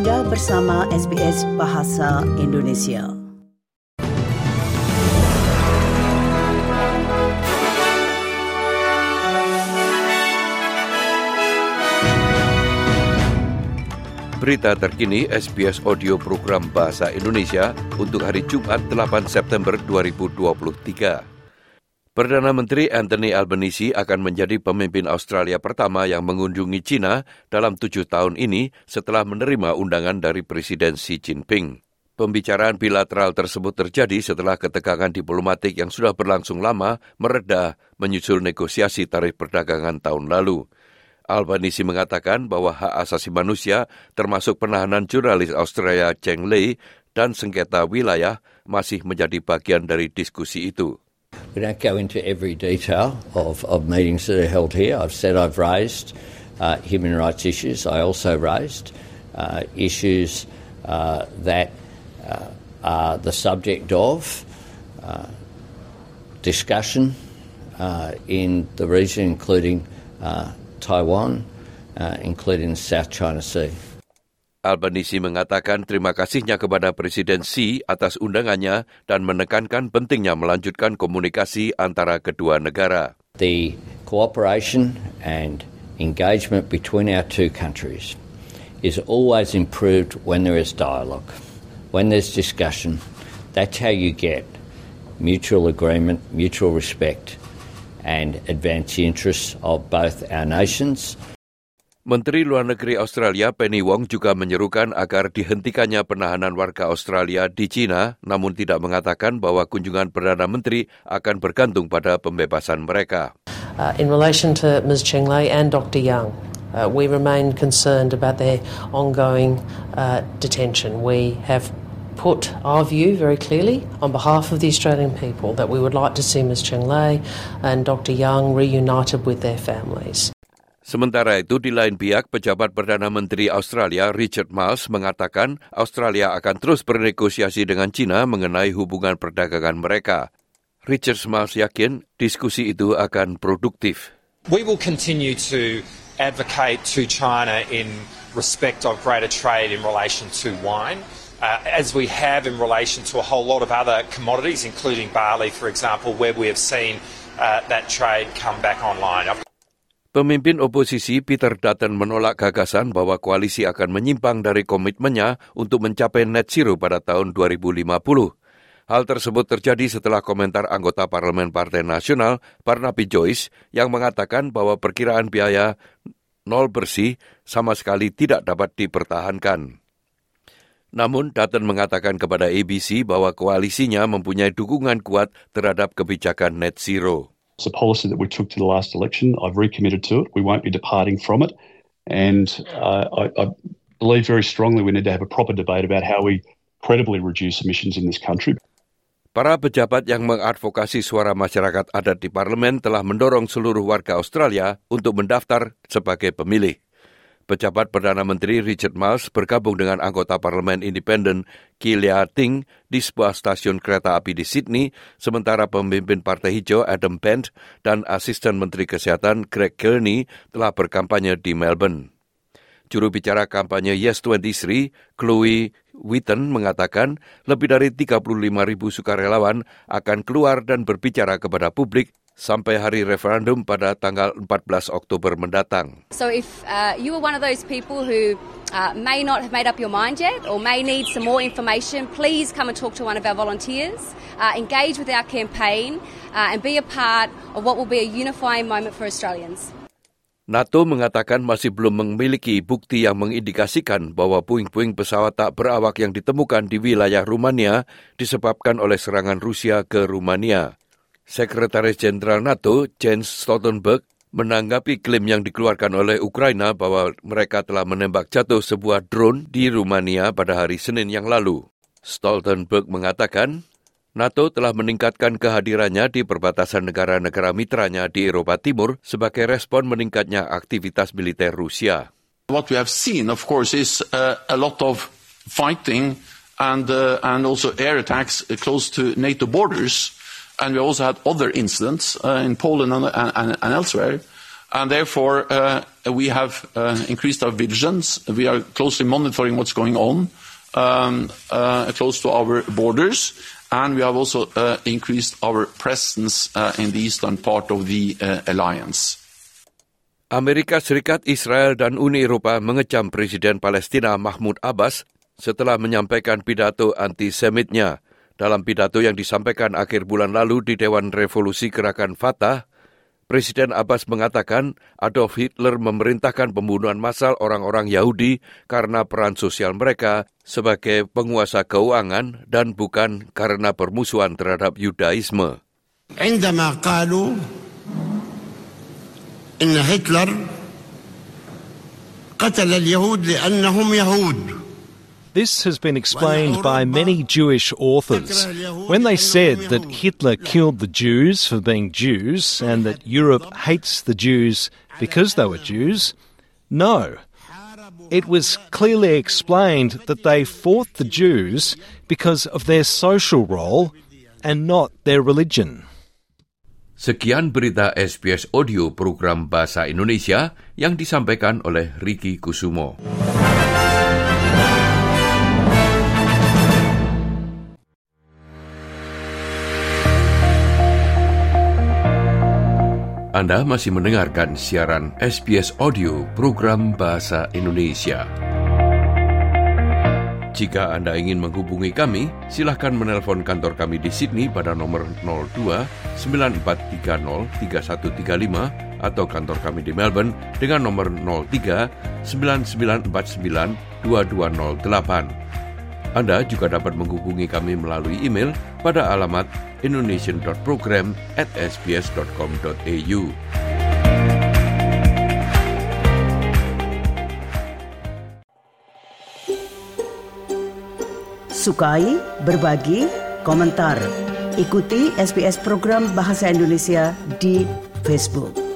Anda bersama SBS Bahasa Indonesia. Berita terkini SBS Audio Program Bahasa Indonesia untuk hari Jumat 8 September 2023. Perdana Menteri Anthony Albanese akan menjadi pemimpin Australia pertama yang mengunjungi China dalam tujuh tahun ini setelah menerima undangan dari Presiden Xi Jinping. Pembicaraan bilateral tersebut terjadi setelah ketegangan diplomatik yang sudah berlangsung lama mereda menyusul negosiasi tarif perdagangan tahun lalu. Albanisi mengatakan bahwa hak asasi manusia termasuk penahanan jurnalis Australia Cheng Lei dan sengketa wilayah masih menjadi bagian dari diskusi itu. We don't go into every detail of, of meetings that are held here. I've said I've raised uh, human rights issues. I also raised uh, issues uh, that uh, are the subject of uh, discussion uh, in the region, including Taiwan, including the South China Sea. Albanese mengatakan terima kasihnya kepada Presiden Xi atas undangannya dan menekankan pentingnya melanjutkan komunikasi antara kedua negara. The cooperation and engagement between our two countries is always improved when there is dialogue, when there's discussion. That's how you get mutual agreement, mutual respect, and advance the interests of both our nations. Menteri Luar Negeri Australia Penny Wong juga menyerukan agar dihentikannya penahanan warga Australia di China, namun tidak mengatakan bahwa kunjungan Perdana Menteri akan bergantung pada pembebasan mereka. Uh, in relation to Ms. Cheng Lei and Dr. Young, uh, we remain concerned about their ongoing uh, detention. We have put our view very clearly on behalf of the Australian people that we would like to see Ms Cheng Lei and Dr Young reunited with their families. Sementara itu, di lain pihak, pejabat Perdana Menteri Australia Richard Miles mengatakan Australia akan terus bernegosiasi dengan China mengenai hubungan perdagangan mereka. Richard Miles yakin diskusi itu akan produktif. We will continue to advocate to China in respect of greater trade in relation to wine. uh, as we have in relation to a whole lot of other commodities, including barley, for example, where we have seen uh, that trade come back online. Pemimpin oposisi Peter Dutton menolak gagasan bahwa koalisi akan menyimpang dari komitmennya untuk mencapai net zero pada tahun 2050. Hal tersebut terjadi setelah komentar anggota Parlemen Partai Nasional, Barnaby Joyce, yang mengatakan bahwa perkiraan biaya nol bersih sama sekali tidak dapat dipertahankan. Namun Dutton mengatakan kepada ABC bahwa koalisinya mempunyai dukungan kuat terhadap kebijakan net zero. It's a policy that we took to the last election. I've recommitted to it. We won't be departing from it. And uh, I, I believe very strongly we need to have a proper debate about how we credibly reduce emissions in this country. Para pejabat yang mengadvokasi suara masyarakat adat di parlemen telah mendorong seluruh warga Australia untuk mendaftar sebagai pemilih. Pejabat Perdana Menteri Richard Miles bergabung dengan anggota parlemen independen Kilia Ting di sebuah stasiun kereta api di Sydney, sementara pemimpin Partai Hijau Adam Bent dan asisten Menteri Kesehatan Greg Kearney telah berkampanye di Melbourne. Juru bicara kampanye Yes 23, Chloe Witten mengatakan lebih dari 35 ribu sukarelawan akan keluar dan berbicara kepada publik sampai hari referendum pada tanggal 14 Oktober mendatang. So if uh, you are one of those people who uh, may not have made up your mind yet or may need some more information, please come and talk to one of our volunteers, uh, engage with our campaign uh, and be a part of what will be a unifying moment for Australians. NATO mengatakan masih belum memiliki bukti yang mengindikasikan bahwa puing-puing pesawat tak berawak yang ditemukan di wilayah Rumania disebabkan oleh serangan Rusia ke Rumania. Sekretaris Jenderal NATO Jens Stoltenberg menanggapi klaim yang dikeluarkan oleh Ukraina bahwa mereka telah menembak jatuh sebuah drone di Rumania pada hari Senin yang lalu. Stoltenberg mengatakan, NATO telah meningkatkan kehadirannya di perbatasan negara-negara mitranya di Eropa Timur sebagai respon meningkatnya aktivitas militer Rusia. What we have seen, of course, is uh, a lot of fighting and, uh, and also air attacks close to NATO borders. And we also had other incidents uh, in Poland and, and, and elsewhere and therefore uh, we have uh, increased our vigilance. We are closely monitoring what's going on um, close to our borders, and we have also increased our presence in the eastern part of the alliance. Amerika Serikat, Israel dan Uni Eropa mengecam Presiden Palestina Mahmud Abbas setelah menyampaikan pidato antisemitnya. Dalam pidato yang disampaikan akhir bulan lalu di Dewan Revolusi Gerakan Fatah, Presiden Abbas mengatakan Adolf Hitler memerintahkan pembunuhan massal orang-orang Yahudi karena peran sosial mereka sebagai penguasa keuangan dan bukan karena permusuhan terhadap Yudaisme. عندما قالوا إن هتلر قتل اليهود لأنهم يهود This has been explained by many Jewish authors. When they said that Hitler killed the Jews for being Jews and that Europe hates the Jews because they were Jews, no. It was clearly explained that they fought the Jews because of their social role and not their religion. Sekian berita SBS Audio program Bahasa Indonesia yang disampaikan oleh Riki Kusumo. Anda masih mendengarkan siaran SBS Audio program Bahasa Indonesia. Jika Anda ingin menghubungi kami, silahkan menelpon kantor kami di Sydney pada nomor 02 9430 3135 atau kantor kami di Melbourne dengan nomor 03 9949 2208. Anda juga dapat menghubungi kami melalui email pada alamat indonesian.program at sbs.com.au. Sukai, berbagi, komentar. Ikuti SBS program Bahasa Indonesia di Facebook.